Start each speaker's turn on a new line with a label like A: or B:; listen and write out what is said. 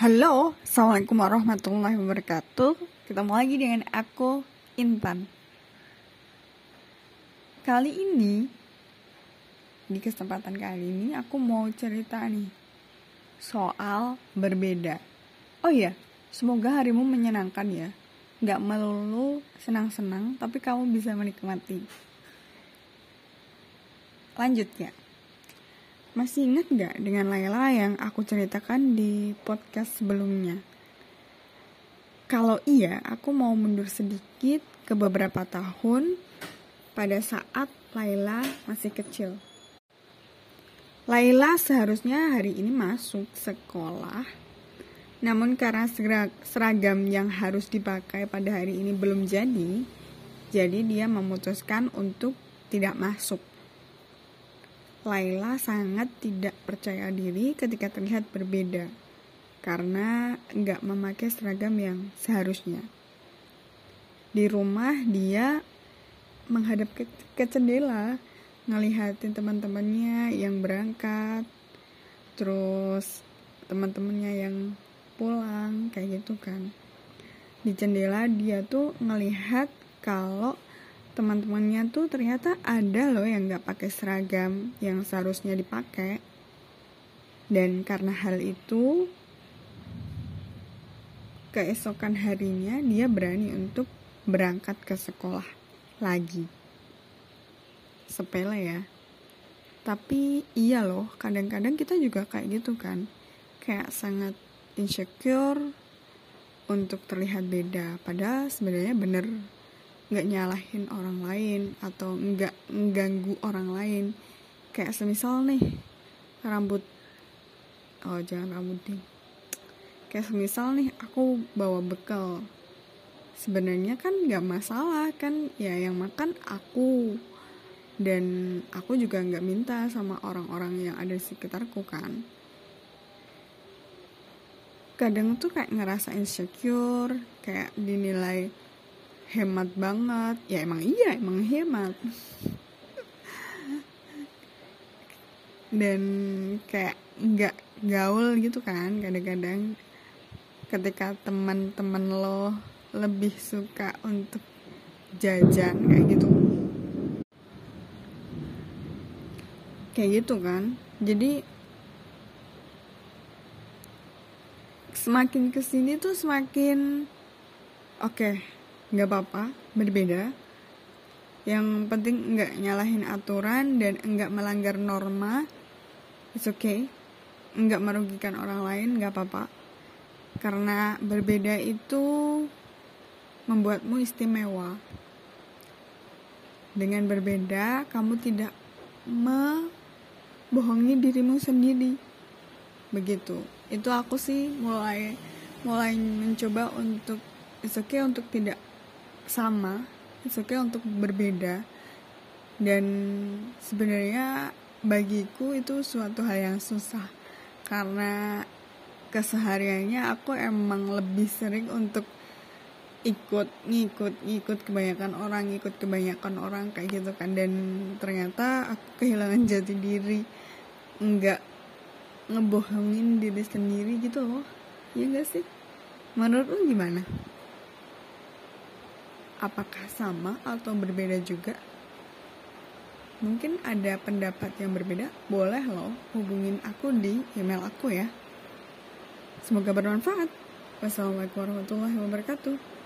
A: Halo, Assalamualaikum warahmatullahi wabarakatuh. Ketemu lagi dengan aku, Intan. Kali ini Di kesempatan kali ini aku mau cerita nih Soal berbeda. Oh iya, semoga harimu menyenangkan ya. Gak melulu senang-senang Tapi kamu bisa menikmati. Lanjut ya masih ingat gak dengan Laila yang aku ceritakan di podcast sebelumnya? Kalau iya, aku mau mundur sedikit ke beberapa tahun pada saat Laila masih kecil. Laila seharusnya hari ini masuk sekolah, namun karena seragam yang harus dipakai pada hari ini belum jadi, jadi dia memutuskan untuk tidak masuk. Laila sangat tidak percaya diri ketika terlihat berbeda karena nggak memakai seragam yang seharusnya. Di rumah dia menghadap ke, ke jendela, ngelihatin teman-temannya yang berangkat, terus teman-temannya yang pulang kayak gitu kan. Di jendela dia tuh ngelihat kalau teman-temannya tuh ternyata ada loh yang nggak pakai seragam yang seharusnya dipakai. Dan karena hal itu keesokan harinya dia berani untuk berangkat ke sekolah lagi. Sepele ya. Tapi iya loh kadang-kadang kita juga kayak gitu kan. Kayak sangat insecure untuk terlihat beda. Padahal sebenarnya bener nggak nyalahin orang lain atau nggak mengganggu orang lain. Kayak semisal nih rambut oh jangan rambut ding. Kayak semisal nih aku bawa bekal. Sebenarnya kan nggak masalah kan ya yang makan aku. Dan aku juga nggak minta sama orang-orang yang ada di sekitarku kan. Kadang tuh kayak ngerasa insecure kayak dinilai hemat banget. Ya emang iya emang hemat. Dan kayak nggak gaul gitu kan kadang-kadang ketika teman-teman lo lebih suka untuk jajan kayak gitu. Kayak gitu kan. Jadi semakin ke sini tuh semakin oke okay, nggak apa-apa berbeda. Yang penting nggak nyalahin aturan dan nggak melanggar norma it's okay. Nggak merugikan orang lain nggak apa-apa. Karena berbeda itu membuatmu istimewa. Dengan berbeda kamu tidak membohongi dirimu sendiri. Begitu. Itu aku sih mulai mulai mencoba untuk it's okay untuk tidak sama it's okay untuk berbeda. Dan sebenarnya bagiku itu suatu hal yang susah karena kesehariannya aku emang lebih sering untuk ikut ngikut ngikut kebanyakan orang ikut kebanyakan orang kayak gitu kan. Dan ternyata aku kehilangan jati diri nggak ngebohongin diri sendiri gitu loh. Ya enggak sih? Menurut lu gimana apakah sama atau berbeda juga? Mungkin ada pendapat yang berbeda, boleh loh hubungin aku di email aku ya. Semoga bermanfaat. Wassalamualaikum warahmatullahi wabarakatuh.